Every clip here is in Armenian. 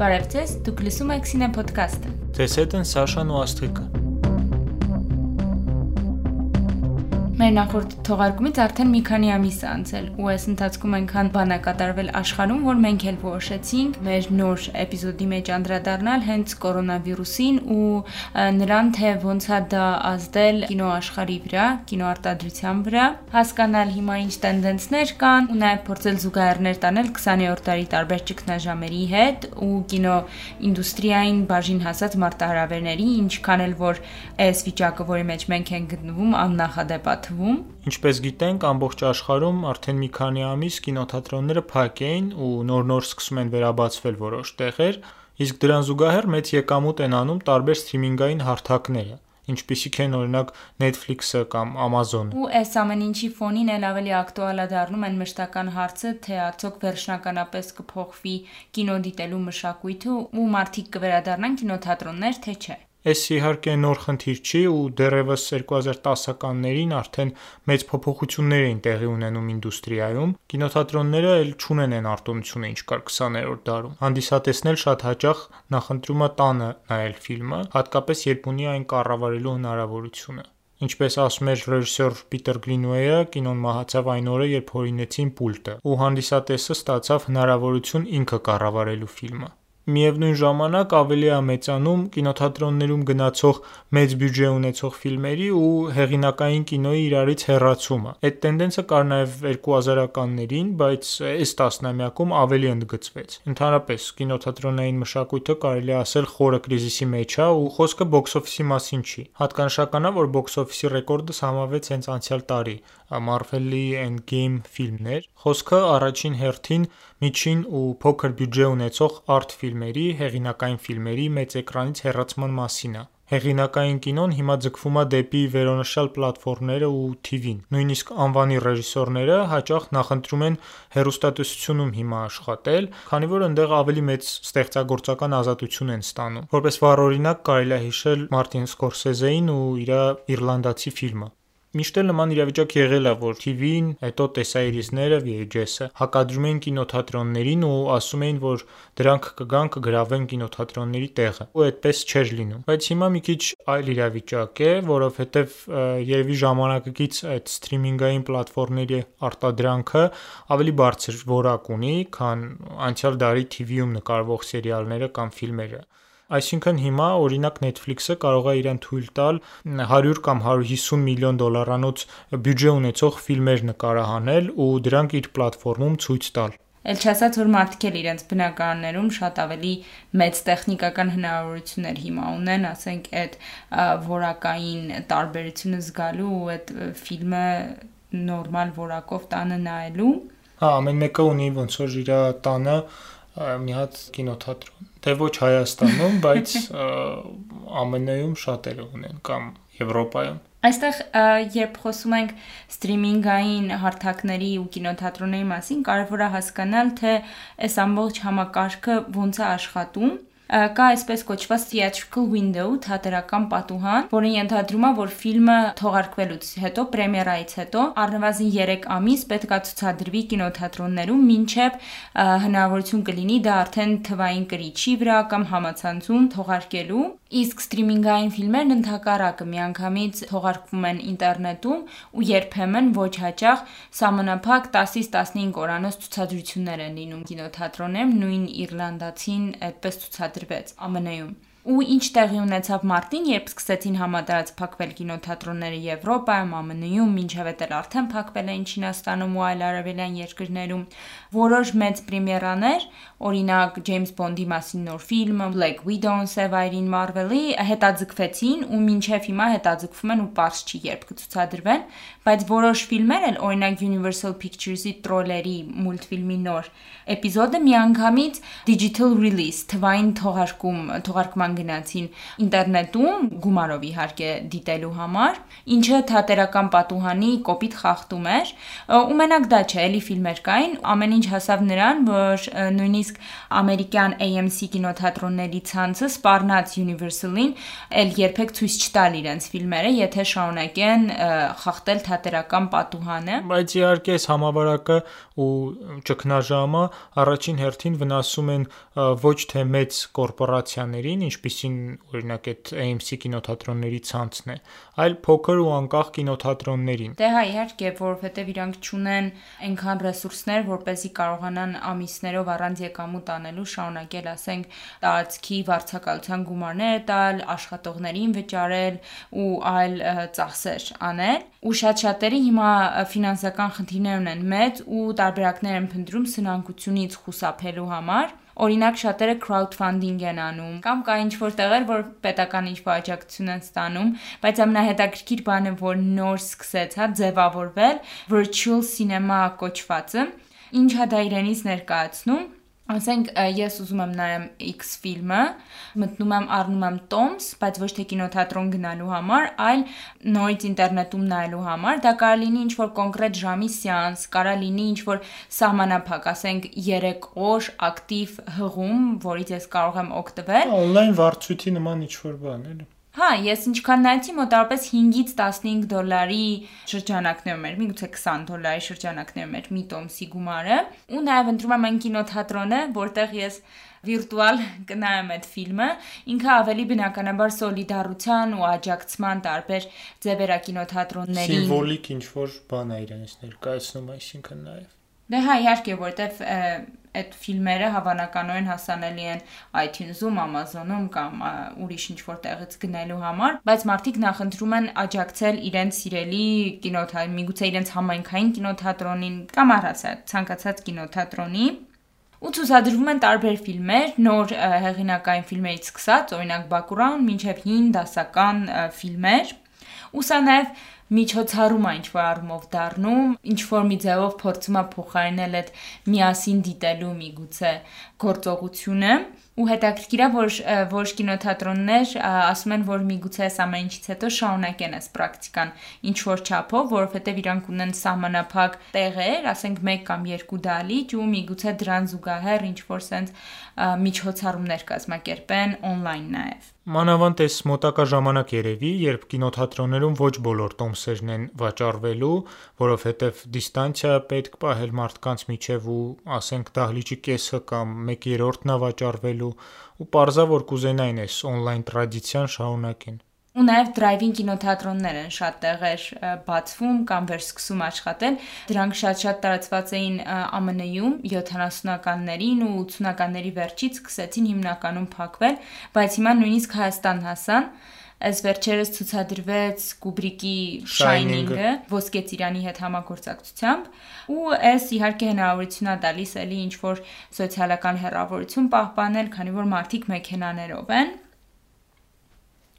Բարև ձեզ, դուք լսում եք Սինե ոդքասթը։ Ձեզ հետ են Սաշան ու Աստղիկը։ Մեր նախորդ թողարկումից արդեն մի քանի ամիս է անցել ու այս ընթացքում այնքան բան է կատարվել աշխարհում, որ մենք էլ որոշեցինք մեր նոր էպիզոդի մեջ անդրադառնալ հենց կորոնավիրուսին ու նրան, թե ոնց է դա ազդել կինոաշխարհի վրա, կինոարտադրության վրա, հասկանալ հիմա ինչ տենդենսներ կան ու նաև փորձել զուգահեռներ տանել 20-րդ դարի տարբեր ճգնաժամերի հետ ու կինո ինդուստրիային բաժին հասած մարտահրավերների, ինչքան էլ որ այս վիճակը, որի մեջ մենք ենք գտնվում, աննախադեպ թվում։ Ինչպես գիտենք, ամբողջ աշխարհում արդեն մի քանի ամիս կինոթատրոնները փակ էին ու նոր-նոր սկսում են վերաբացվել որոշ տեղեր, իսկ դրան զուգահեռ մեծ եկամուտ են անում տարբեր սթրիմինգային հարթակները ինչպիսիք են օրինակ Netflix-ը կամ Amazon-ը։ Ու այս ամեն ինչի ֆոնին էլ ավելի ակտուալ է դառնում այն մշտական հարցը, թե արդյոք վերջնականապես կփոխվի կինոդիտելու մշակույթը ու մարդիկ կվերադառնան կինոթատրոններ, թե չէ։ Այս իհարկե նոր խնդիր չի ու դեռևս 2010-ականներին արդեն մեծ փոփոխություններ էին տեղի ունենում ինդուստրիայում։ Կինոթատրոնները էլ չունեն այն արտոնությունը, ինչ կար 20-րդ դարում։ Հանդիսատեսն էլ շատ հաճախ նախընտրում է տանը նայել ֆիլմը, հատկապես երբ ունի այն կառավարելու հնարավորությունը։ Ինչպես ասում էր ռեժիսոր Պիտեր Գրինուեյը, կինոն մահացավ այն օրը, երբ հորինեցին պուլտը, ու հանդիսատեսը ստացավ հնարավորություն ինքը կառավարելու ֆիլմը։ Միևնույն ժամանակ ավելի է մեծանում կինոթատրոններում գնացող մեծ բյուջե ունեցող ֆիլմերի ու հեղինակային կինոյի իրարից հեռացումը։ Այդ տենդենսը կար նաև 2000-ականներին, բայց այս տասնամյակում ավելի ընդգծվեց։ Ընդհանրապես կինոթատրոնային մշակույթը կարելի է ասել խորը կրիզիսի մեջ է ու խոսքը box office-ի մասին չի։ Հատկանշական է, որ box office-ի ռեկորդը համավեց հենց անցյալ տարի Marvel-ի Endgame ֆիլմն էր։ Խոսքը առաջին հերթին միջին ու փոքր բյուջե ունեցող արտ ֆիլմերի, հեղինակային ֆիլմերի մեծ էկրանից հեռացման մասին է։ Հեղինակային կինոն հիմա ձգվում է դեպի վերոնշյալ պլատֆորմները ու TV-ն։ Նույնիսկ անվանի ռեժիսորները հաճախ նախընտրում են հերոստատեսությունում հիմա աշխատել, քանի որ այնտեղ ավելի մեծ ստեղծագործական ազատություն են ստանում։ Որպես վառ օրինակ կարելի է հիշել Մարտին Սկորսեզեին ու իր իռլանդացի ֆիլմը։ Միշտ էլ նման իրավիճակ եղել է, որ TV-ն, հետո տեսայրիզները, VHS-ը հակադրում էին կինոթատրոններին ու ասում էին, որ դրանք կգան կգրավեն կինոթատրոնների տեղը։ Ու այդպես չէր լինում։ Բայց հիմա մի քիչ այլ իրավիճակ է, որովհետև երևի ժամանակակից այդ սթրիմինգային պլատֆորմների արտադրանքը ավելի բարձր որակ ունի, քան անցյալ դարի TV-ում նկարվող սերիալները կամ ֆիլմերը։ Այսինքն հիմա օրինակ Netflix-ը կարող է իրեն թույլ տալ 100 կամ 150 միլիոն դոլարանոց բյուջե ունեցող ֆիլմեր նկարահանել ու դրանք իր պլատֆորմում ցույց տալ։ Էլ չասած որ մարդիկ էլ իրենց բնակարաններում շատ ավելի մեծ տեխնիկական հնարավորություններ հիմա ունեն, ասենք այդ որակային տարբերությունը զգալու ու այդ ֆիլմը նորմալ որակով տանը նայելու։ Հա, ամեն մեկը ունի ոնց որ իր տանը մի հատ կինոթատրոն։ Դե ոչ Հայաստանում, բայց ԱՄՆ-ում շատերը ունեն կամ Եվրոպայում։ Այստեղ երբ խոսում ենք սթրիմինգային հարթակների ու կինոթատրոնների մասին, կարևոր է հասկանալ, թե այս ամբողջ համակարգը ոնց է աշխատում կա այսպես կոչված theatrical window, թատերական պատուհան, որը ենթադրում է, որ ֆիլմը թողարկվելուց հետո, պրեմիերայից հետո առնվազն 3 ամիս պետք է ցուցադրվի կինոթատրոններում, մինչև հնարավորություն կլինի դա արդեն թվային կրիչի վրա կամ համացանցում թողարկելու Իսկ սթրիմինգային ֆիլմերն ընդհակառակը միանգամից թողարկվում են ինտերնետում ու երբեմն ոչ հաճախ սահմանափակ 10-ից 15 օրանոց ցուցադրություններ են լինում կինոթատրոններում, նույն Իռլանդացին այդպես ցուցադրվեց ԱՄՆ-ում։ Ու ինչ տեղի ունեցավ մարտին, երբ սկսեցին համատարած փակվել կինոթատրոնները Եվրոպայում, ԱՄՆ-ում, մինչև էլ արդեն փակվել էին Չինաստանում ու այլ արևելյան երկրներում, որոշ մեծ պրեմիերաներ, օրինակ Ջեյմս Բոնդի մասին նոր ֆիլմը, Black Widow-ն, Սևայրին Marvel-ի հետաձգվեցին ու մինչև հիմա հետաձգվում են ու པարզ չի երբ կցուցադրվեն, բայց որոշ ֆիլմեր էլ, օրինակ Universal Pictures-ի Troller-ի մուլտֆիլմի նոր էպիզոդը միանգամից digital release, թվային թողարկում, թողարկման գնացին ինտերնետում գումարով իհարկե դիտելու համար, ինչը թատերական պատուհանի կոպիտ խախտում էր, ու մենակ դա չէ, էլի ֆիլմեր կային, ամեն ինչ հասավ նրան, որ նույնիսկ ամերիկյան AMC կինոթատրոնների ցանցը սպառնաց Universal-ին, ել երբեք ցույց չտալ իրենց ֆիլմերը, եթե շարունակեն խախտել թատերական պատուհանը։ Բայց իհարկե այս համավարակը ու ճգնաժամը առաջին հերթին վնասում են ոչ թե մեծ կորպորացիաներին, ինչպիսին օրինակ այդ AMC կինոթատրոնների ցանցն է, այլ փոքր ու անկախ կինոթատրոններին։ Դե հա, իհարկե, որովհետև իրանք չունեն այնքան ռեսուրսներ, որպեսզի կարողանան ամիսներով առանց եկամուտ անելու շարունակել, ասենք, տարածքի վարձակալության գումարներ տալ, աշխատողներին վճարել ու այլ ծախսեր անել։ Ու շատ-շատերի հիմա ֆինանսական խնդիրներ ունեն մեծ ու տարբերակներ են փնտրում սնանկությունից խուսափելու համար Օրինակ շատերը crowdfunding են անում կամ կա ինչ որ տեղեր, որ պետական ինչ որ աջակցություն են ստանում, բայց ամենահետաքրքիր բանը, որ նոր սկսեց, հա, ձևավորվել virtual cinema կոչվածը, ինչա դա իրենից ներկայացնում Ասենք ես ուզում եմ նայեմ X ֆիլմը, մտնում եմ առնում եմ Toms, բայց ոչ թե կինոթատրոն գնալու համար, այլ նորից ինտերնետում նայելու համար։ Դա կարող լինի ինչ որ կոնկրետ ժամի սեանս, կարող լինի ինչ որ սահմանափակ, ասենք 3 օր ակտիվ հղում, որից ես կարող եմ օգտվել։ Օնլայն վարձույթի նման ինչ որ բան, էլի։ Հա, ես ինչքան նայեցի մոտավորապես 5-ից 15 դոլարի շրջանակներում էր, միգուցե 20 դոլարի շրջանակներում էր մի տոմսի գումարը, ու նաև ընտրում եմ այն կինոթատրոնը, որտեղ ես վիրտուալ կնայեմ այդ ֆիլմը, ինքը ավելի բնականաբար սոլիդարության ու աջակցման տարբեր ձևերա կինոթատրոններին։ Սիմվոլիկ ինչ որ բան է իրենից ներկայացնում, այսինքն նաև։ Դե հա, իհարկե, որտեվ այդ ֆիլմերը հավանականորեն հասանելի են iTunes-ում, Amazon-ում կամ ուրիշ ինչ-որ տեղից գնելու համար, բայց մարդիկ նախընտրում են աջակցել իրենց սիրելի կինոթատրոնին, միգուցե իրենց համայնքային կինոթատրոնին կամ առհասարակ ցանկացած կինոթատրոնի ու ցուցադրվում են տարբեր ֆիլմեր, նոր հեղինակային ֆիլմերից սկսած, օրինակ Բակուրան, մինչև հին դասական ֆիլմեր։ Ու սա նաև միջոցառում է ինչ որ առումով դառնում, ինչ որ մի ձևով փորձում է փոխարինել այդ միասին դիտելու միգուցե գործողությունը ու հետաքրքիր է որ ոչ կինոթատրոններ ասում են որ միգուցե այս ամեն ինչից հետո շարունակեն այս պրակտիկան ինչ որ չափով, որովհետև իրանք ունեն սահմանափակ տեղեր, ասենք 1 կամ 2 դալիճ ու միգուցե դրան զուգահեռ ինչ որ sense միջոցառումներ կազմակերպեն on-line նաև։ Մանավանդ էս մոտակա ժամանակ երևի, երբ կինոթատրոններում ոչ բոլոր տոմսերն են վաճառվելու, որովհետև դիստանցիա պետք պահել մարդկանց միջև ու ասենք դահլիճի կեսը կամ 1/3-ն է վաճառվելու ու parza որ կուզենային էս on-line տրադիցիան շարունակեն։ Ու նաև դրայվին կինոթատրոններ են շատ տեղեր բացվում կամ վերսկսում աշխատել։ Դրանք շատ-շատ տարածված էին ԱՄՆ-ում 70-ականներին ու 80-ականների վերջից սկսեցին հիմնականում փակվել, բայց հիմա նույնիսկ Հայաստան հասան Այս վերջերս ցուցադրվեց Կուբրիկի Shining-ը ոսկե ծիրանի հետ համագործակցությամբ ու այս իհարկե հնարավորություն է տալիս էլի ինչ որ սոցիալական հեռավորություն պահպանել, քանի որ մարդիկ մեքենաներով են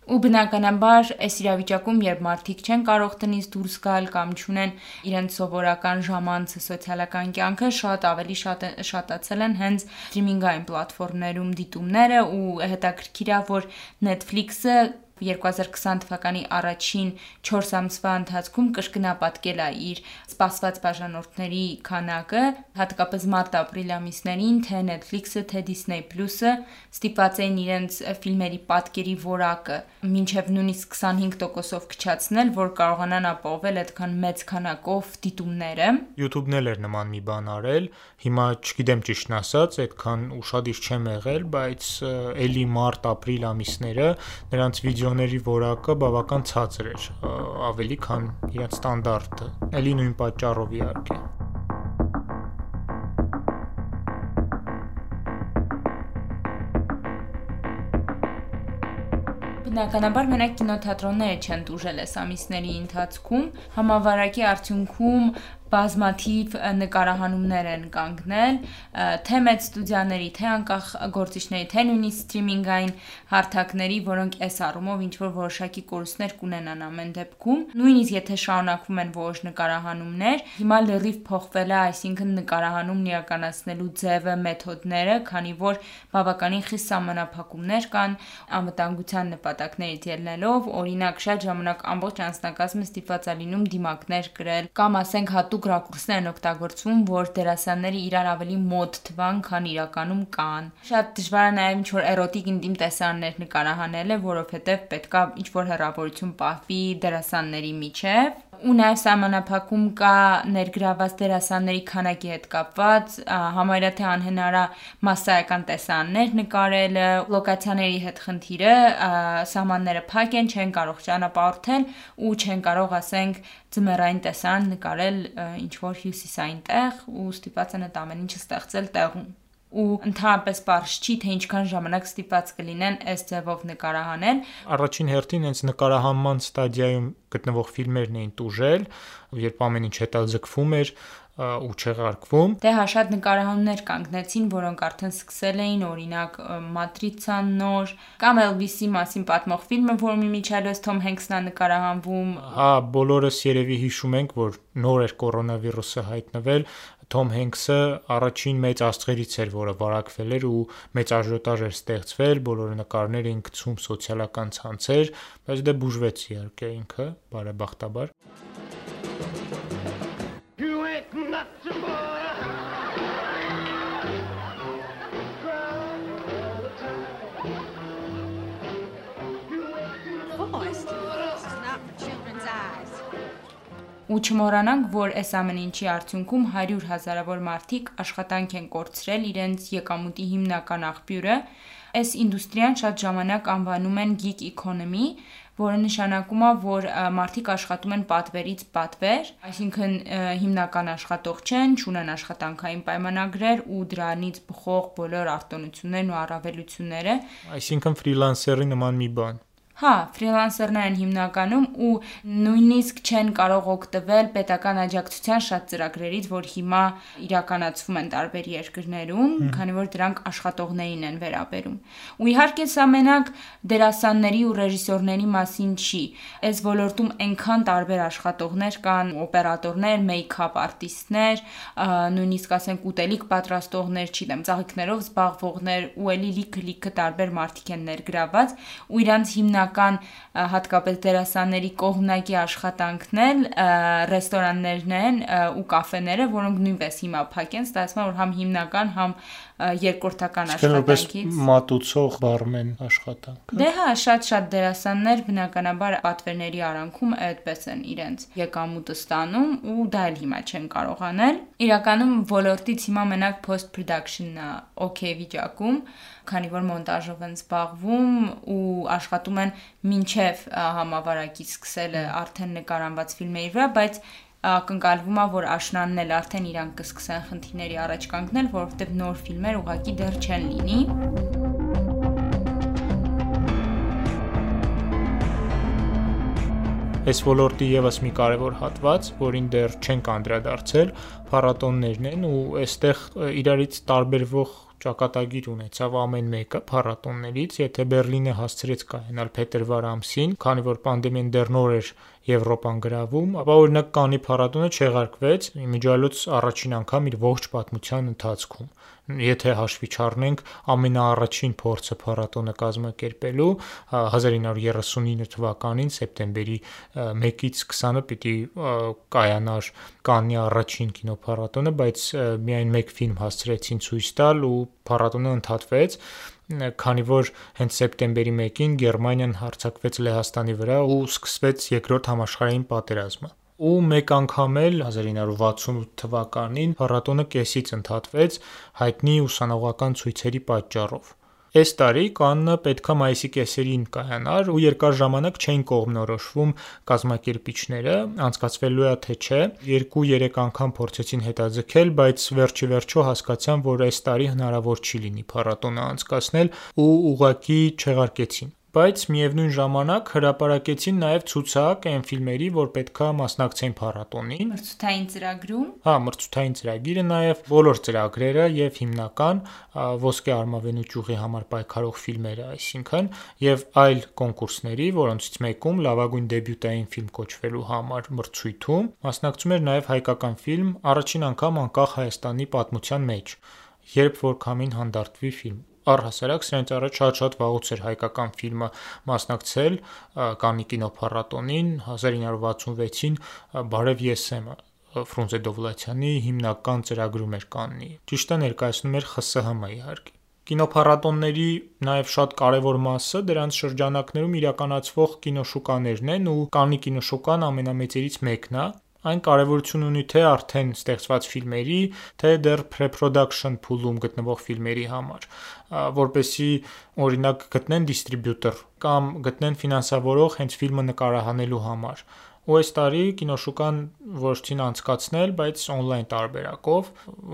Ու բնականաբար այս իրավիճակում, երբ մարդիկ չեն կարող տնից դուրս գալ կամ չունեն իրենց սովորական ժամանցը սոցիալական կյանքը, շատ ավելի շատ շատացել են հենց սթրիմինգային պլատֆորմներում դիտումները ու հետաքրքիր է, որ Netflix-ը 2020 թվականի առաջին 4 ամսվա ընթացքում կրկնապատկել է իր սպասված բաժանորդների քանակը, հատկապես մարտ-ապրիլ ամիսներին թե Netflix-ը, թե Disney Plus-ը ստիպված էին իրենց ֆիլմերի պատկերի որակը մինչև նույնիսկ 25%-ով քչացնել, որ կարողանան ապահովել այդքան մեծ քանակով դիտումները։ YouTube-ն էլ էր նման մի բան արել, հիմա չգիտեմ ճիշտն ասած, այդքան ուշադիր չեմ եղել, բայց էլի մարտ-ապրիլ ամիսները նրանց վիդեո վիդեոների որակը բավական ցածր էր, ավելի քան իրաց ստանդարտը։ Էլի նույն պատճառով իհարկե։ Բնականաբար մենակ կինոթատրոնները չեն դուժել այս ամիսների ընթացքում։ Համավարակի արդյունքում բազմաթիվ նկարահանումներ են կանգնել, թե մեծ ստուդիաների, թե անկախ գործիչների, թե նույնիսկ սթրիմինգային հարթակների, որոնք այս առումով ինչ որ որոշակի կորուստներ կունենան ամեն դեպքում։ Նույնիսկ եթե շարունակվում են որոշ նկարահանումներ, հիմա լրիվ փոխվել է, այսինքն նկարահանումն իրականացնելու ձևը, մեթոդները, քանի որ բավականին խիստ սահմանափակումներ կան անվտանգության նպատակներից ելնելով, օրինակ շատ ժամանակ ամբողջ անձնակազմը ստիպված է լինում դիմակներ գրել կամ ասենք հատուկ ռակուրսներ են օգտագործվում, որ դերասանները իրար ավելի մոտ թվան, քան իրականում կան։ Շատ դժվար է նաև ինչ որ էրոտիկ ինտիմ տեսարաններ նկարահանելը, որովհետև պետքա ինչ որ հեռավորություն պահվի դերասանների միջև ու նաև սահմանափակում կա ներգրաված դերասանների քանակի հետ կապված, համարյա թե անհնար է massայական տեսաններ նկարելը, լոկացիաների հետ խնդիրը, սահմանները փակ են, չեն կարող ճանապարհորդել ու չեն կարող, ասենք, ձմեռային տեսարան նկարել ինչ որ հյուսիսային տեղ ու ստիպված են այդ ամեն ինչը ստեղծել տեղում ու ընդհանրապես པարզ չի թե ինչքան ժամանակ ստիպված կլինեն այս ձևով նկարահանել։ Առաջին հերթին հենց նկարահանման ստադիայում գտնվող ֆիլմերն էին տուժել, երբ ամեն ինչ հետաձգվում էր ու չեղարկվում։ Դե հա շատ նկարահանումներ կանգնեցին, որոնք արդեն սկսել էին, օրինակ Մատրիցան նոր կամ Elvis-ի մասին պատմող ֆիլմը, որում Միչելոս Թոմ Հենքսն է նկարահանվում։ Հա, բոլորս երևի հիշում ենք, որ նոր էր կորոնավիրուսը հայտնվել, Թոմ Հենքսը առաջին մեծ աստղերից էր, որը վարակվել էր ու մեծ աժիոտաժ էր ստեղծվել, բոլորը նկարներ էին գցում սոցիալական ցանցեր, բայց դե բուժվեց իհարկե ինքը, բարեբախտաբար։ Ու չմոռանանք, որ այս ամեն ինչի արդյունքում 100 հազարավոր մարդիկ աշխատանք են կորցրել իրենց եկամուտի հիմնական աղբյուրը։ Այս ինդուստրիան շատ ժամանակ անվանում են gig economy, որը նշանակում է, որ մարդիկ աշխատում են պատվերից պատվեր, այսինքն հիմնական աշխատող չեն, չունեն աշխատանքային պայմանագրեր ու դրանից բխող բոլոր արտոնություններն ու առավելությունները։ Այսինքն ֆրիլանսերի նման մի բան։ Հա, ֆրիլանսերներ են հիմնականում ու նույնիսկ չեն կարող օգտվել պետական աջակցության շատ ծրագրերից, որ հիմա իրականացվում են տարբեր երկրներում, քանի որ դրանք աշխատողներին են վերաբերում։ Ու իհարկե սա մենակ դերասանների ու ռեժիսորների մասին չի։ Այս ոլորտում այնքան տարբեր աշխատողներ կան, օպերատորներ, մեյքափ արտիստներ, նույնիսկ ասենք ուտելիք պատրաստողներ, չգիտեմ, ծաղիկներով զբաղվողներ ու էլի լիքը-լիքը տարբեր մարդիկ են ներգրաված ու իրանց հիմնական հիմնական հատկապես դերասանների կողմնակի աշխատանքն էլ ռեստորաններն են ու կաֆեները, որոնք նույնպես հիմա փակ են, ստացվում որ համ հիմնական, համ երկրորդական աշխատանքից մատուցող բարմեն աշխատանք։ Դե հա, շատ-շատ դերասաններ բնականաբար պատվերների արանքում այդպես են իրենց եկամուտը ստանում ու դա էլ հիմա չեն կարող անել։ Իրականում ոլորտից հիմա մենակ post production-ն է okay վիճակում, քանի որ մոնտաժով են զբաղվում ու աշխատում են մինչև համավարակի սկսելը արդեն նկարանված ֆիլմերի վրա, բայց ակնկալվում է, որ աշնանն էլ արդեն իրանք կսկսեն խնդիրների առաջ կանգնել, որովհետև նոր ֆիլմեր ուղղակի դեռ չեն լինի։ Այս ոլորտի եւս մի կարևոր հատված, որին դեռ չենք անդրադարձել, փառատոններն են ու այստեղ իրարից տարբերվող ճակատագիր ունեցավ ամեն մեկը փառատոններից, եթե Բերլինը հասցրեց կայանալ փետրվար ամսին, քանի որ պանդեմիան դեռ նոր էր Եվրոպան գրավում, ապա օրինակ Կանի փառատոնը չեղարկվեց իմիջիալոց առաջին անգամ իր ողջ պատմության ընթացքում եթե հաշվի չառնենք ամենաառաջին փորձը փառատոնը կազմակերպելու 1939 թվականին սեպտեմբերի 1-ից 20-ը պիտի կայանար Կաննի առաջին կինոփառատոնը, բայց միայն մեկ ֆիլմ հասցրեցին ցույց տալ ու փառատոնը ընդհատվեց քանի որ հենց սեպտեմբերի 1-ին Գերմանիան հարձակվեց Լեհաստանի վրա ու սկսվեց երկրորդ համաշխարհային պատերազմը ու մեկ անգամ էլ 1968 թվականին փառատոնը կեսից ընդհատվեց հայտնի ուսանողական ցույցերի պատճառով։ Այս տարի Կաննը պետքա մայիսի կեսերին կայանար ու երկար ժամանակ չէին կողմնորոշվում կազմակերպիչները, անցկացվելու է թե չէ։ 2-3 անգամ փորձեցին հետաձգել, բայց վերջի վերջո հասկացան, որ այս տարի հնարավոր չի լինի փառատոնը անցկացնել ու ուղակի չեղարկեցին բայց միևնույն ժամանակ հրապարակեցին նաև ցուցակ այն ֆիլմերի, որ պետքա մասնակցեն փառատոնին։ Մրցութային ծրագրում։ Հա, մրցութային ծրագիրը նաև բոլոր ծրագրերը եւ հիմնական ոսկե արմավենու ճյուղի համար պայքարող ֆիլմերը, այսինքն եւ այլ կոնկուրսների, որոնցից մեկում լավագույն դեբյուտային ֆիլմ կոչվելու համար մրցույթում մասնակցում էր նաև հայկական ֆիլմ առաջին անգամ անկախ Հայաստանի պատմության մեջ, երբ որ քամին հանդարտվի ֆիլմ առհասարակ սրանից առաջ շատ-շատ վաղուց էր հայկական ֆիլմը մասնակցել Կաննի կինոփառատոնին 1966-ին Բարև ես եմ Ֆրունզե Դովլաթյանի հիմնական ծրագրում էր Կաննի։ Ճիշտ է ներկայացնում էր ԽՍՀՄ իհարկե։ Կինոփառատոնների նաև շատ կարևոր մասը դրանց շրջանակներում իրականացվող կինոշուկաներն են ու Կաննի կինոշուկան ամենամեծերից մեկն է, այն կարևորություն ունի թե արդեն ստեղծված ֆիլմերի, թե դեռ pre-production փուլում գտնվող ֆիլմերի համար, որպեսի օրինակ գտնեն դիստրիբյուտոր կամ գտնեն ֆինանսավորող հենց ֆիլմը նկարահանելու համար։ Ու այս տարի կինոշուկան որոշեցին անցկացնել, բայց on-line տարբերակով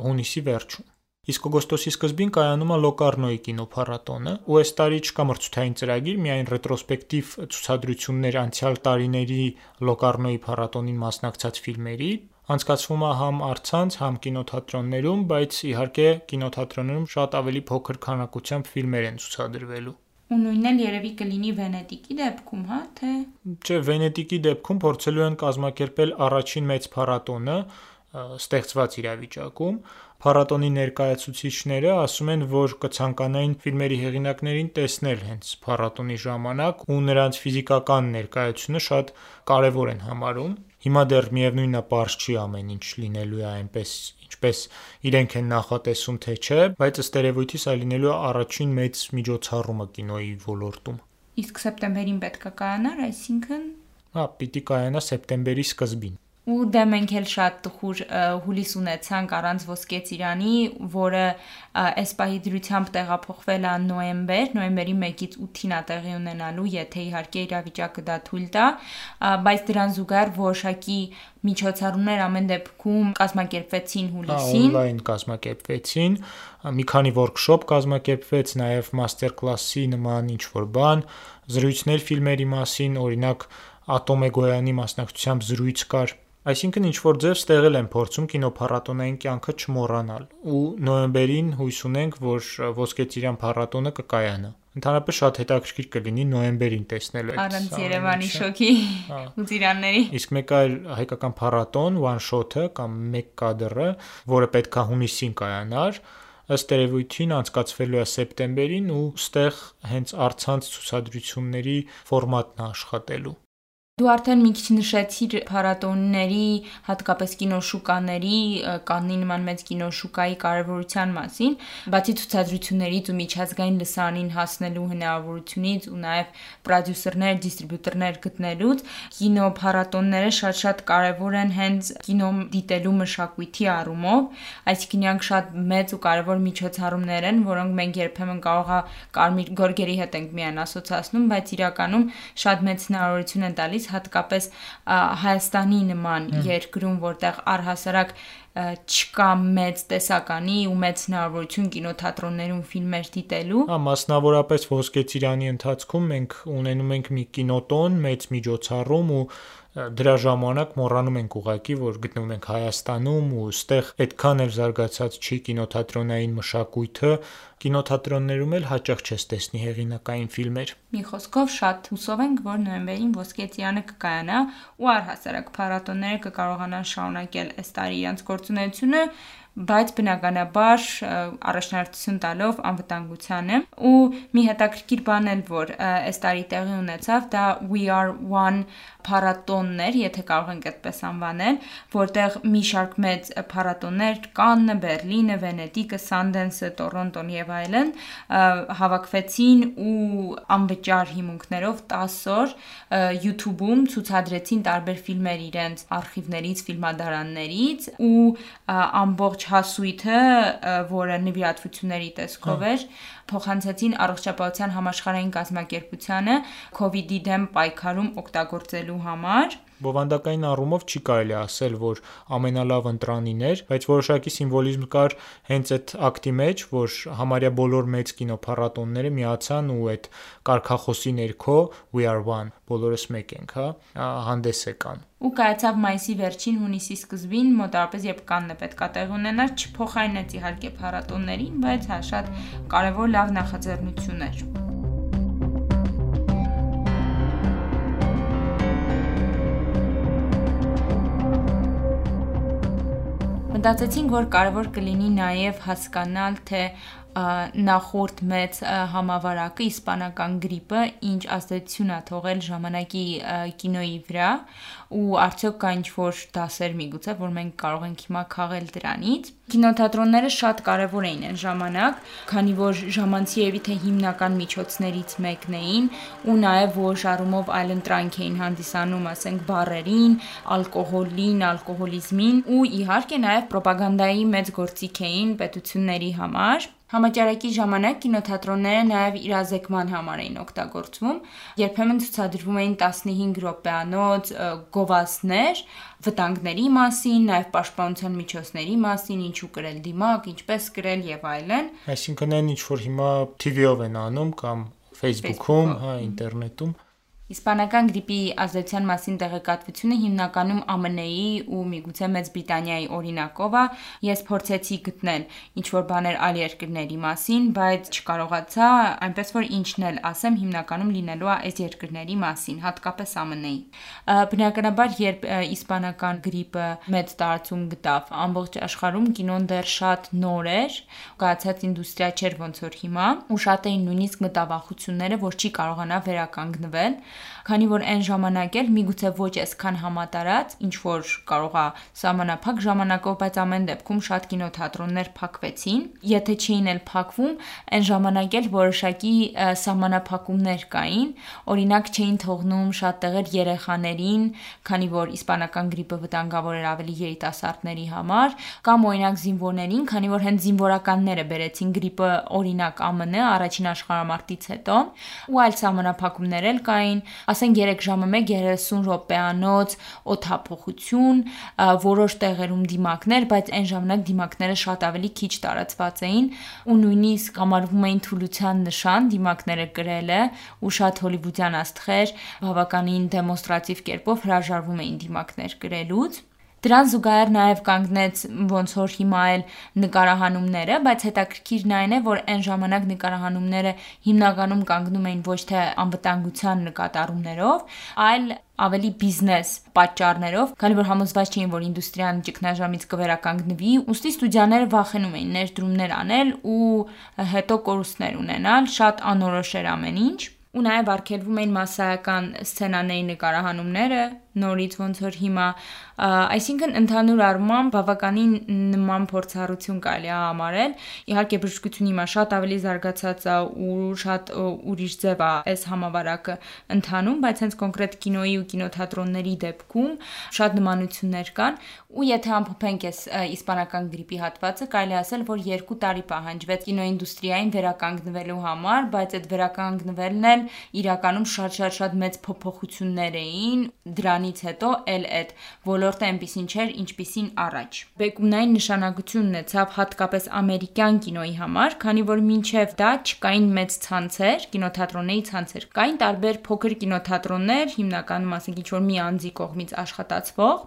հունիսի վերջում։ Իսկ օգոստոսի սկզբին կայանում է Լոկարնոյի կինոփառատոնը, ու այս տարի չկա մրցութային ծրագիր, միայն ռետրոսպեկտիվ ցուցադրություններ անցյալ տարիների Լոկարնոյի փառատոնին մասնակցած ֆիլմերի, անցկացվում է համ առցանց, համ կինոթատրոններում, բայց իհարկե կինոթատրոններում շատ ավելի փոքր քանակությամբ ֆիլմեր են ցուցադրվելու։ Ու նույնն էլ երևի կլինի Վենետիկի դեպքում, հա, թե Չէ, Վենետիկի դեպքում փորձելու են կազմակերպել առաջին մեծ փառատոնը ստեղծված իրավիճակում, Փառատոնի ներկայացուցիչները ասում են, որ կցանկանային ֆիլմերի հեղինակներին տեսնել հենց փառատոնի ժամանակ ու նրանց ֆիզիկական ներկայությունը շատ կարևոր են համարում։ Հիմա դեռ միևնույնն է, པարզ չի ամեն ինչ լինելու է այնպես, ինչպես իրենք են նախատեսում, թե չէ, բայց ըստ երևույթի սա լինելու է առաջին մեծ միջոցառումը կինոյի ոլորտում։ Իսկ սեպտեմբերին պետք է կայանար, այսինքն Հա, պիտի կայանա սեպտեմբերի սկզբին ու դե մենք էլ շատ տխուր հուլիս ունեցանք առանց ոսկե ծիրանի, որը այս պահի դրությամբ տեղափոխվել է նոեմբեր, նոեմբերի 1-ից 8-ին է տեղի ունենալու, եթե իհարկե իրավիճակը դա թույլ տա, բայց դրան զուգահեռ որոշակի միջոցառումներ ամեն դեպքում կազմակերպվեցին հուլիսին։ Օնլայն կազմակերպվեցին, մի քանի workshop կազմակերպվեց, նաև master class-ի նման ինչ-որ բան, զրույցներ ֆիլմերի մասին, օրինակ Ատոմե Գոյանի մասնակցությամբ զրույց կար Այսինքն ինչ որ ձև ստեղել են փորձում կինոփառատոնային կյանքը չմոռանալ ու նոյեմբերին հույս ունենք, որ Ոսկե Ծիրան փառատոնը կկայանա։ Ընդհանրապես շատ հետաքրքիր կլինի նոյեմբերին տեսնել այդ առանց Երևանի շոկի հա։ ու ծիրանների։ Իսկ մեկ այլ հայկական փառատոն one shot-ը կամ մեկ կադրը, որը պետքա հունիսին կայանար, ըստ երևույթին անցկացվելու է սեպտեմբերին ու ստեղ հենց արցանց ցուցադրությունների ֆորմատն է աշխատելու։ Դու արդեն մի քիչ նշեցիր փառատոնների, հատկապես կինոշուկաների, կաննի նման մեծ կինոշուկայի կարևորության մասին, բացի ցուցադրություններից ու միջազգային լսանին հասնելու հնարավորությունից ու նաև պրոդյուսերներ, դիստրիբյուտորներ գտնելուց, կինոփառատոնները շատ-շատ կարևոր են հենց կինո դիտելու մշակույթի առումով, այսինքն իրանք շատ մեծ ու կարևոր միջոցառումներ են, որոնք մենք երբեմն կարող է կարմիր գորգերի հետ ենք միայն ասոցացնում, բայց իրականում շատ մեծ հնարավորություն են տալիս հատկապես Հայաստանի նման երկրում, որտեղ առհասարակ չկա մեծ տեսականի ու մեծ հնարավորություն կինոթատրոններում ֆիլմեր դիտելու։ Հա, մասնավորապես Ոսկե Ծիրանի ընթացքում մենք ունենում ենք մի կինոտոն, մեծ միջոցառում ու դրա ժամանակ մոռանում ենք ուղակի, որ գտնվում ենք Հայաստանում ու ստեղ այդքան էլ զարգացած չի կինոթատրոնային մշակույթը, կինոթատրոններում էլ հաճախ չես տեսնի հեղինակային ֆիլմեր։ Մի խոսքով շատ հուսով ենք, որ նոյեմբերին Ոսկե Ծիրանը կկայանա ու առհասարակ փառատոնները կկարողանան շարունակել այս տարի իրենց գործունեությունը բայց բնականաբար առաջնահերթություն տալով անվտանգությանը ու մի հետաքրքիր բան էլ որ այս տարի տեղի ունեցավ դա We Are One փառատոններ, եթե կարող ենք այդպես անվանել, որտեղ մի շարք մեծ փառատոններ Կաննը, Բերլինը, Վենետիկը, Սանդենսը, Տորոնտոն եւ այլն հավաքվեցին ու անվճար հիմունքներով 10 օր YouTube-ում ցուցադրեցին տարբեր ֆիլմեր իրենց արխիվներից, ֆիլմադարաններից ու ամբողջ հասույթը, որը նվիրատվությունների տեսքով էր, փոխանցեցին առողջապահության համաշխարհային կազմակերպությանը COVID-ի դեմ պայքարում օգտագործելու համար Բովանդակային առումով չի կարելի ասել, որ ամենալավ ընտրանին էր, բայց որոշակի սիմվոլիզմ կար հենց այդ ակտի մեջ, որ համարյա բոլոր մեծ կինոփառատոնները միացան ու այդ կարկախոսի ներքո We are one, բոլորս մեկ ենք, հա, հանդես եկան ու կայացավ մայիսի վերջին հունիսի սկզբին մոտավորապես երբ կանն է պետքա տեղ ունենար չփոխայնեց իհարկե փառատոններին բայց հա շատ կարևոր լավ նախաձեռնություն էր Մտածեցինք, որ կարևոր կլինի նաև հասկանալ, թե նախորդ մեծ համավարակը իսպանական գրիպը ինչ ազդեցություն է թողել ժամանակի կինոյի վրա ու արդյոք կա ինչ-որ դասեր միգուցե որ մենք կարող ենք հիմա քաղել դրանից կինոթատրոնները շատ կարևոր էին այն ժամանակ քանի որ ժամանցի եւի թե հիմնական միջոցներից մեկն էին ու նաև որ շարումով այլընտրանք էին հանդիսանում ասենք բարերին ալկոհոլին ալկոհոլիզմին ու իհարկե նաև ռոպագանդայի մեծ գործիք էին պետությունների համար Համաճարակի ժամանակ կինոթատրոնները նաև իրազեկման համար էին օգտագործվում։ Երբեմն ցուցադրվում էին 15 րոպեանոց գովազդներ վտանգների մասին, նաև պաշտպանության միջոցների մասին, ինչու կրել դիմակ, ինչպես կրել եւ այլն։ Այսինքն այն ինչ որ հիմա TV-ով են անում կամ Facebook-ում, հա, ինտերնետում Իսպանական գրիպի ազդեցության մասին տեղեկատվությունը հիմնականում ԱՄՆ-ի ու միգուցե Մեծ Բրիտանիայի օրինակով է։ Ես փորձեցի գտնել ինչ որ բաներ այլ երկրների մասին, բայց չկարողացա, այնպես որ ինչն էլ ասեմ, հիմնականում լինելու է այս երկրների մասին, հատկապես ԱՄՆ-ի։ Բնականաբար, երբ իսպանական գրիպը մեծ տարածում գտավ ամբողջ աշխարհում, կինոն դեռ շատ նոր էր, կայացած ինդուստրիա չէր ոնց որ հիմա, ու շատ էին նույնիսկ մտավախությունները, որ չի կարողանա վերականգնվել քանի որ այն ժամանակ էլ միգուցե ոչ այսքան համատարած, ինչ որ կարող է սահմանափակ ժամանակով, բայց ամեն դեպքում շատ կինոթատրոններ փակվեցին։ Եթե չէին էլ փակվում, այն ժամանակ էլ որոշակի սահմանափակումներ կային, օրինակ չէին թողնում շատ տեղեր երեխաներին, քանի որ իսպանական գրիպը վտանգավոր էր ավելի երիտասարդների համար, կամ օրինակ զինվորներին, քանի որ հենց զինվորականները բերեցին գրիպը օրինակ ԱՄՆ առաջին աշխարհամարտից հետո, ու այլ սահմանափակումներ էլ կային, ասենք 3 ժամը 1 30 րոպեանոց օթափողություն, որոշ տեղերում դիմակներ, բայց այն ժամանակ դիմակները շատ ավելի քիչ տարածված էին ու նույնիսկ համարվում էին թուլության նշան դիմակները գրելը ու շատ հոլիվուդյան աստղեր բավականին դեմոնստրատիվ կերպով հրաժարվում էին դիմակներ գրելուց Դրան զուգահեռ նաև կանգնեց ոնց որ հիմա էլ նկարահանումները, բայց հետաքրքիրն այն է, որ այն ժամանակ նկարահանումները հիմնականում կանգնում էին ոչ թե անվտանգության նկատառումներով, այլ ավելի բիզնես պատճառներով, քանի որ համոզված չէին, որ ինդուստրիան ճգնաժամից կվերականգնվի, ուստի ստուդիաները վախենում էին ներդրումներ անել ու հետո կորուստներ ունենալ, շատ անորոշ էր ամեն ինչ ու նաև արգելվում էին massայական սցենաների նկարահանումները, նորից ոնց որ հիմա այսինքն ընդհանուր առմամբ բավականին նման փորձառություն կարելի է համարել իհարկե բժշկությունը հիմա շատ ավելի զարգացած է ու շատ ուրիշ ձև է այս համավարակը ընթանում բայց հենց կոնկրետ կինոյի ու կինոթատրոնների դեպքում շատ նմանություններ կան ու եթե ամփոփենք այս իսպանական գրիպի հատվածը կարելի ասել որ 2 տարի պահանջվեց կինոինդուստրիային վերականգնվելու համար բայց այդ վերականգնվելն էլ իրականում շատ-շատ շատ մեծ փոփոխություններ էին դրանի դրանից հետո էլ այդ ոլորտը այնպեսին չէր, ինչպեսին առաջ։ Բեկումնային նշանակություն ունեցավ հատկապես ամերիկյան կինոյի համար, քանի որ մինչև դա չկային մեծ ցանցեր, կինոթատրոնների ցանցեր։ Կային տարբեր փոքր կինոթատրոններ, հիմնականում ասենք ինչ որ մի անձի կողմից աշխատացվող,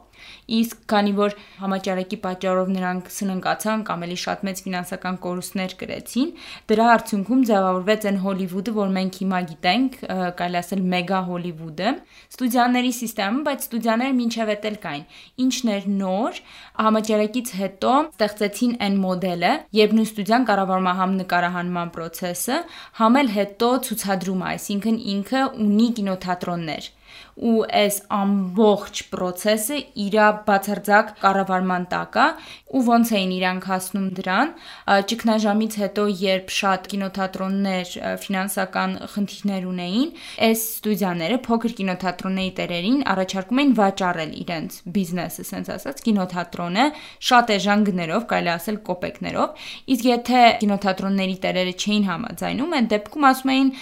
Իսկ քանի որ համաճարակի պատճառով նրանք սննկացան կամ էլի շատ մեծ ֆինանսական կորուստներ կրեցին, դրա արդյունքում ձևավորվեց այն Հոլիվուդը, որ մենք հիմա գիտենք, կարելի ասել մեգա Հոլիվուդը, ստուդիաների համակարգը, բայց ստուդիաները մինչև էլ կային։ Ինչն էր նոր, համաճարակից հետո ստեղծեցին այն մոդելը, երբ նույն ստուդիան կառավարում է համ նկարահանման process-ը, համ էլ հետո ցուցադրումը, այսինքն ինքը ունի կինոթատրոններ ու այս ամբողջ process-ը իրա բացարձակ կառավարման տակ է ու ոնց էին իրանք հասնում դրան ճգնաժամից հետո երբ շատ կինոթատրոններ ֆինանսական խնդիրներ ունեին այս ստուդիաները փոքր կինոթատրոնների տերերին առաջարկում էին վաճառել իրենց բիզնեսը ասենց ասած կինոթատրոնը շատ էժան գներով կարելի ասել կոպեկներով իսկ եթե կինոթատրոնների տերերը չէին համաձայնում այդ դեպքում ասում էին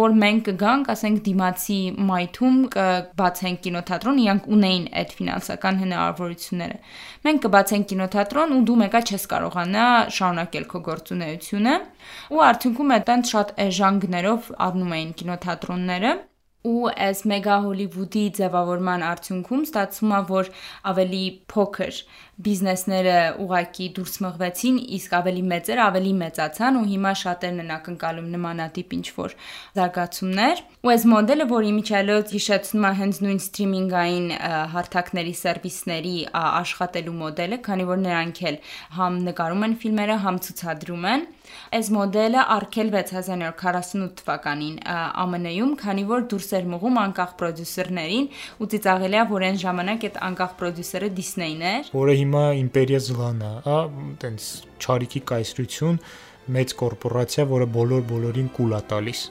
որ մենք կգանք ասենք դիմացի մայթում կբացենք կինոթատրոն, իրանք ունեին այդ ֆինանսական հնարավորությունները։ Մենք կբացենք կինոթատրոն ու դու մեկա չես կարողանա շարունակել քո գործունեությունը։ Ու արդյունքում այդտենց շատ էժան գներով առնում էին կինոթատրոնները ու այս մեգա հոլիվուդի ձևավորման արդյունքում ստացվում է որ ավելի փոքր բիզնեսները ուղակի դուրս մղվեցին, իսկ ավելի մեծերը ավելի մեծացան ու հիմա շատերն են ակնկալում նմանատիպ ինչ որ զարգացումներ։ Ու այս մոդելը, որի միջալոց հիշեցնում է հենց նույն սթրիմինգային հարթակների սերվիսների աշխատելու մոդելը, քանի որ նրանք էլ համ նկարում են ֆիլմերը, համ ցուցադրում են։ Այս մոդելը արգելվեց 1948 թվականին ԱՄՆ-ում, քանի որ դուրս էր մղում անկախ պրոդյուսերներին ու ծիծաղելի է, որ այն ժամանակ այդ անկախ պրոդյուսերը Disney-ն էր, որը հիմա իմպերիա զլանա, հա, տենց ճարիքի կայսրություն, մեծ կորպորացիա, որը բոլոր բոլորին կուլ է տալիս։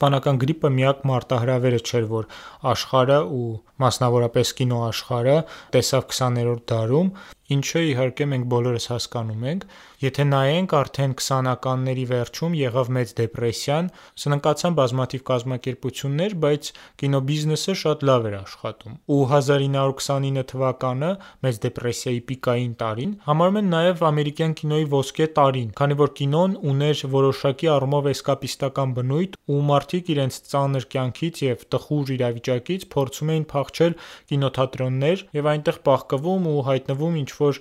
Իսպանական գրիպը միակ մարտահրավերը չէր, որ աշխարհը ու մասնավորապես կինոաշխարհը տեսավ 20-րդ դարում, ինչը իհարկե մենք բոլորս հասկանում ենք, եթե նայենք արդեն 20-ականների վերջում եղավ մեծ դեպրեսիան, սնանկացան բազմաթիվ կազմակերպություններ, բայց կինոբիզնեսը շատ լավ էր աշխատում։ Ու 1929 թվականը մեծ դեպրեսիայի պիկային տարին համարում են նաև ամերիկյան կինոյի ոսկե տարին, քանի որ կինոն ուներ որոշակի առումով էսկապիստական բնույթ ու մարդիկ իրենց ծանր կյանքից եւ տխուր իրավիճակից փորձում էին փախչել կինոթատրոններ եւ այնտեղ պահկվում ու հայտնվում ինչ որ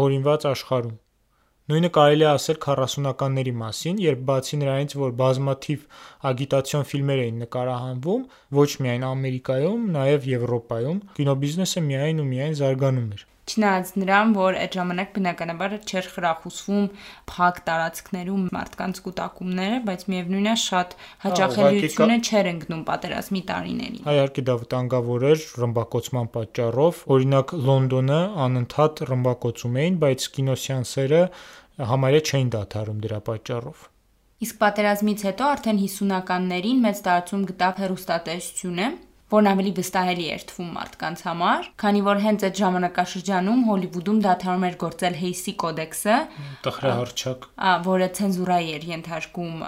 հորինված աշխարհում։ Նույնը կարելի է ասել 40-ականների մասին, երբ բացի նրանից, որ բազմաթիվ ագիտացիոն ֆիլմեր էին նկարահանվում, ոչ միայն Ամերիկայում, նաև Եվրոպայում, կինոբիզնեսը միայն ու միայն զարգանում էր։ Չնայած նրան, որ այդ ժամանակ բնականաբար չէր խրախուսվում փակ տարածքներում մարդկանց կൂട്ടակումները, բայց միևնույնն է շատ հաճախելիությունը չէր ընկնում պատերազմի տարիներին։ Իհարկե դա վտանգավոր էր ռմբակոծման պատճառով։ Օրինակ Լոնդոնը անընդհատ ռմբակոծում էին, բայց կինոսեանսերը համարյա չէին դադարում դրա պատճառով։ Իսկ պատերազմից հետո արդեն 50-ականներին մեծ տարածում գտավ հերոստատեսությունը, որն ավելի վստահելի էր թվում մարդկանց համար, քանի որ հենց այդ ժամանակաշրջանում Հոլիվուդում դադարում էր գործել Հեյսի կոդեքսը, տխրահարճակ, որը ցենզուրայի էր ենթարկում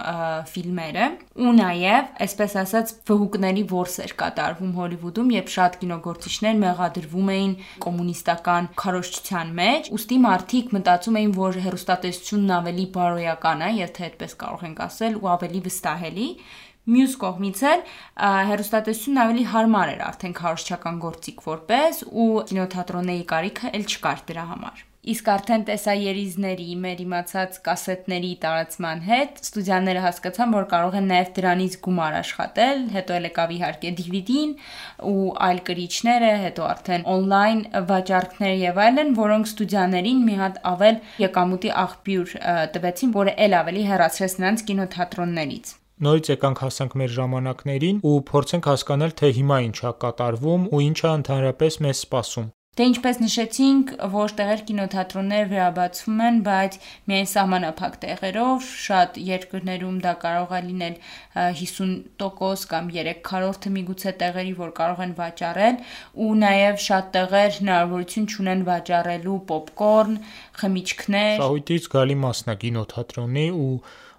ֆիլմերը, ու նաև, այսպես ասած, վհուկների ворս էր կատարվում Հոլիվուդում, երբ շատ կինոգործիչներ մեղադրվում էին կոմունիստական քարոշչության մեջ, ուստի մարդիկ մտածում էին, որ հերոստատեսությունն ավելի բարոյական է, եթե այդպես կարող ենք ասել, ու ավելի վստահելի Մյուս կողմից էլ հերոստատեսությունն ավելի հարմար էր արդեն քարոշչական գործիք որպես ու կինոթատրոնների կարիքը էլ չկար դրա համար։ Իսկ արդեն տեսաերիզների, մեր իմացած կասետների տարածման հետ ստուդիաները հասկացան, որ կարող են նաև դրանից գումար աշխատել, հետո էլ եկավ իհարկե DVD-ն ու այլ կրիչները, հետո արդեն on-line վաճառքներ եւ այլն, որոնք ստուդիաներին մի հատ ավել եկամուտի աղբյուր տվեցին, որը ել ավելի հեռացրեց նրանց կինոթատրոններից նորից եկանք հասանք մեր ժամանակներին ու փորձենք հասկանալ, թե հիմա ինչ է կատարվում ու ինչ է ընդհանրապես մեզ սպասում։ Դե ինչպես նշեցինք, ոչ տեղեր կինոթատրոններ վերաբացվում են, բայց միայն սահմանափակ տեղերով, շատ երկրներում դա կարող է լինել 50% կամ 3/4-ը միգուցե տեղերի, որ կարող են վաճառել, ու նաև շատ տեղեր հնարավորություն չունեն վաճառելու պոպկորն, խմիչքներ։ Շահույթից գալի մասն է կինոթատրոնի ու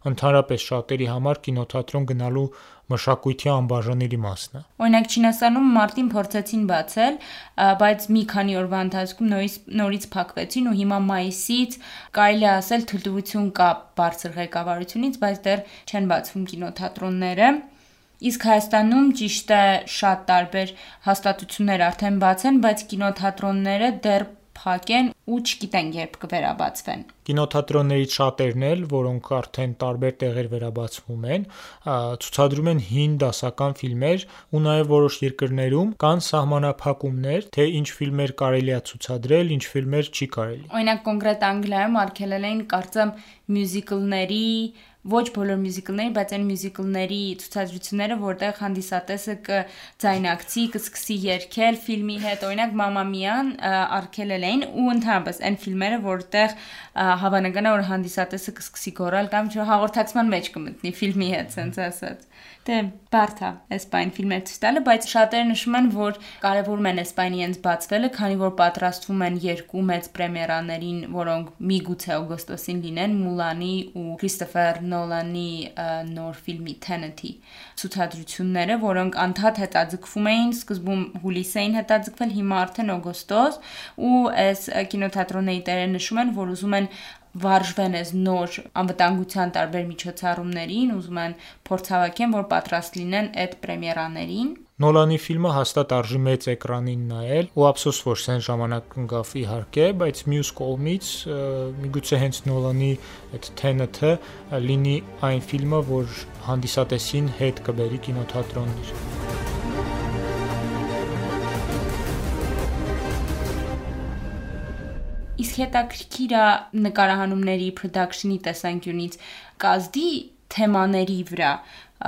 ընդհանրապես շատերի համար կինոթատրոն գնալու մշակույթի անբաժանելի մասն է։ Օրինակ Չինաստանում մարտին փորձեցին բացել, բայց մի քանի օրվա ընթացքում նորից նորից փակվեցին ու հիմա մայիսից կարելի ասել թույլտվություն կա բարձր ղեկավարությունից, բայց դեռ չեն բացվում կինոթատրոնները։ Իսկ Հայաստանում ճիշտ է շատ տարբեր հաստատություններ արդեն բաց են, բայց կինոթատրոնները դեռ փակ են ու չգիտեն երբ կվերաբացվեն։ Կինոթատրոններից շատերն էլ, որոնք արդեն տարբեր տեղեր վերաբացվում են, ցուցադրում են հին դասական ֆիլմեր ու նաև որոշ երկրներում կան սահմանափակումներ, թե ինչ ֆիլմեր կարելի է ցուցադրել, ինչ ֆիլմեր չի կարելի։ Օրինակ կոնկրետ Անգլիայում արգելել էին կարծեմ մյուզիկլների ոչ բոլոր մյուզիկլների, բայց այն մյուզիկլների ցուցադրությունները, որտեղ հանդիսատեսը կձայնակցի, կսկսի երգել ֆիլմի հետ, օրինակ Mamma Mia-ն արգելել էին ու ընդհանրապես այն ֆիլմերը, որտեղ հավանական է որ հանդիսատեսը կսկսի գոռալ կամ չէ հաղորդակցման մեջ կմտնի ֆիլմի հետ, ասած։ Դե բարդ է էսպայն ֆիլմեր ցույց տալը, բայց շատերը նշում են, որ կարևորում են էսպայնի հենց բացվելը, քանի որ պատրաստվում են երկու մեծ պրեմիերաներին, որոնք միգուցե օգոստոսին լինեն՝ Մուլանի ու Քրիստոֆեր Նոլանի նոր ֆիլմի Tenet-ի ցուցադրությունները, որոնք անդադ հետաձգվում էին, սկզբում հուլիսային հետաձգվել, հիմա արդեն օգոստոս, ու այս կինոթատրոնների տերը նշում են, որ ուզում են վարժվեն այս նոր անվտանգության տարբեր միջոցառումներին, ուզում են փորձավակեն, որ պատրաստ լինեն այդ պրեմիերաներին։ Նոլանի ֆիլմը հաստատ արժի մեծ էկրանին նայել, ու ափսոս որ սեն ժամանակ ընկավ իհարկե, բայց մյուս կողմից միգուցե հենց Նոլանի այդ Tenet-ը լինի այն ֆիլմը, որ հանդիսատեսին հետ կբերի կինոթատրոններ։ Իսկ հետաքրքիր է նկարահանումների production-ի տեսանկյունից կազդի թեմաների վրա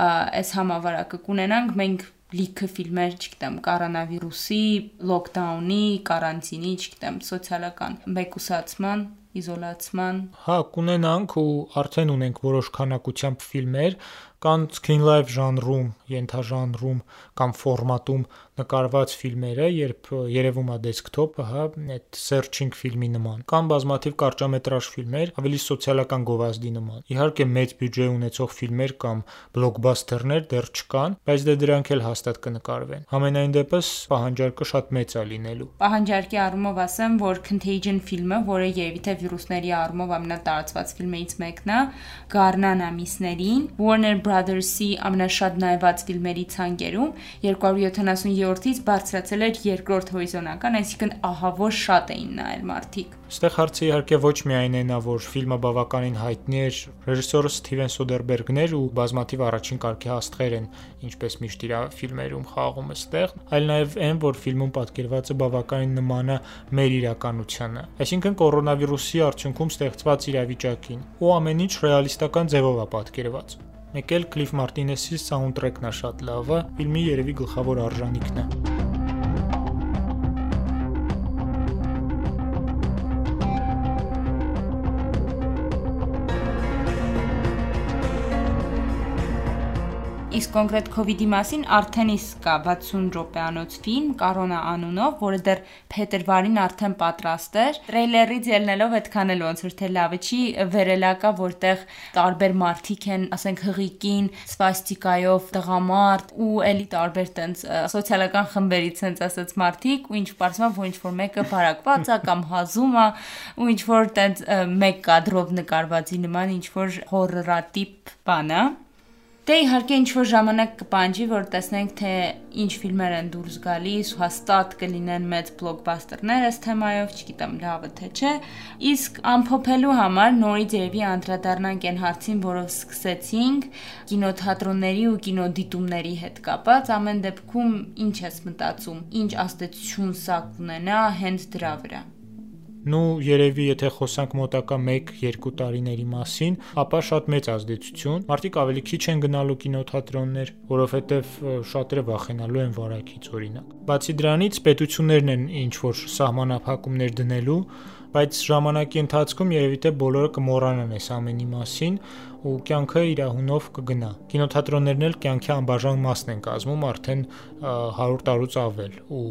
այս համավարակը կունենանք մենք լիքը ֆիլմեր, չգիտեմ, կորոնավիրուսի, լոկդաունի, կարանտինի, չգիտեմ, սոցիալական մեկուսացման իզոլացման։ Հա, կունենանք ու արդեն ունենք որոշ քանակությամբ ֆիլմեր, կան screen live ժանրում, ենթաժանրում կամ ֆորմատում նկարված ֆիլմերը, երբ երևում է դեսքթոպը, հա, այդ searching ֆիլմի նման։ Կան բազմաթիվ կարճամետրաժ ֆիլմեր, ավելի սոցիալական գովազդի նման։ Իհարկե մեծ բյուջե ունեցող ֆիլմեր կամ բլոկբասթերներ դեռ չկան, բայց դե դրանք էլ հաստատ կնկարվեն։ Համենայն դեպս պահանջարկը շատ մեծ է լինելու։ Պահանջարկի առումով ասեմ, որ Contagion ֆիլմը, որը երևի թե վիրուսների առումով ամենատարածված ֆիլմերից մեկն է, Գառնան ամիսներին Warner Brothers-ի ամենաշատ նայված ֆիլմերի ցանկերում 277-ից բարձրացել էր երկրորդ հորիզոնական, այսինքն ահավոր շատ էին նայել մարդիկ։ Ստեղ հարցը իհարկե ոչ միայն է նա, որ ֆիլմը բավականին հայտնի էր, ռեժիսորը Սթիվեն Սոդերբերգն էր ու բազմաթիվ առաջին կարգի աստղեր են, ինչպես միշտ իր ֆիլմերում խաղում է ստեղ, այլ նաև այն, որ ֆիլմում պատկերվածը բավականին նման է մեր իրականությանը։ Այսինքն կորոնավիրուսի արդյունքում ստեղծված իրավիճակին, ու ամեն ինչ ռեալիստական ձևով է պատկերված։ Մեկ էլ Cliff Martinez-ի սաունդթրեքն է շատ լավը, ֆիլմի երևի գլխավոր արժանիքն է։ Իսկ կոնկրետ իդի մասին արդեն իսկ կա 60 րոպեանոց ֆիլմ Կարոնա անունով, որը դեռ փետրվարին արդեն պատրաստ էր։ Տրեյլերից ելնելով այդքան էլ ոնց որ թե լավը չի, վերելակա, որտեղ տարբեր մարտիկ են, ասենք հղիկին, սվաստիկայով տղամարդ ու էլի տարբեր տենց սոցիալական խմբերից հենց ասած մարտիկ ու ինչ պարզվում որ ինչ որ մեկը բարակված է կամ հազում է ու ինչ որ տենց մեկ կադրով նկարվածի նման ինչ որ հորրատիպ բան է Դե իհարկե ինչ որ ժամանակ կպանջի, որ տեսնենք թե ինչ ֆիլմեր են դուրս գալիս, հաստատ կլինեն մեծ բլոկբասթերներ այս թեմայով, չգիտեմ լավը թե չէ։ Իսկ ամփոփելու համար նորից երևի անդրադառնանք այն հարցին, որով սկսեցինք կինոթատրոնների ու կինոդիտումների հետ կապած, ամեն դեպքում ինչ ես մտածում, ինչ աստեցություն սա կունենա հենց դրա վրա։ Նու երևի եթե խոսանք մոտակա 1-2 տարիների մասին, ապա շատ մեծ ազդեցություն։ Մարդիկ ավելի քիչ են գնալու կինոթատրոններ, որովհետև շատերը վախենալու են վարակից օրինակ։ Բացի դրանից պետություններն են ինչ որ սահմանափակումներ դնելու, բայց ժամանակի ընթացքում երևի թե բոլորը կմոռանան այս ամենի մասին ու կյանքը իր հունով կգնա։ Կինոթատրոններն էլ կյանքի անբաժան մասն են կազմում արդեն 100 տարուց ավել ու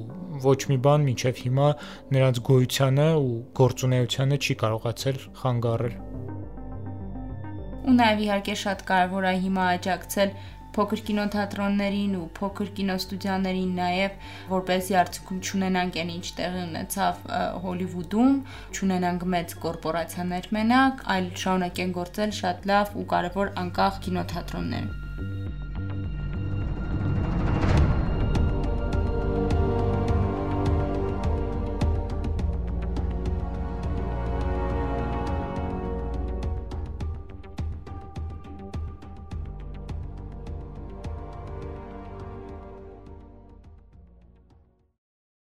ոչ մի բան մինչև հիմա նրանց գոյությանը ու գործունեությանը չի կարողացել խանգարել։ Ու նաև իհարկե շատ կարևոր է հիմա աջակցել փոքր կինոթատրոններին ու փոքր կինոստուդիաներին նաև որպեսզի արդյունքում ճանենանք այն ինչ տեղի ունեցավ Հոլիվուդում, ճանենանք մեծ կորպորացիաներ մենակ, այլ շարունակեն գործել շատ լավ ու կարևոր անկախ կինոթատրոններ։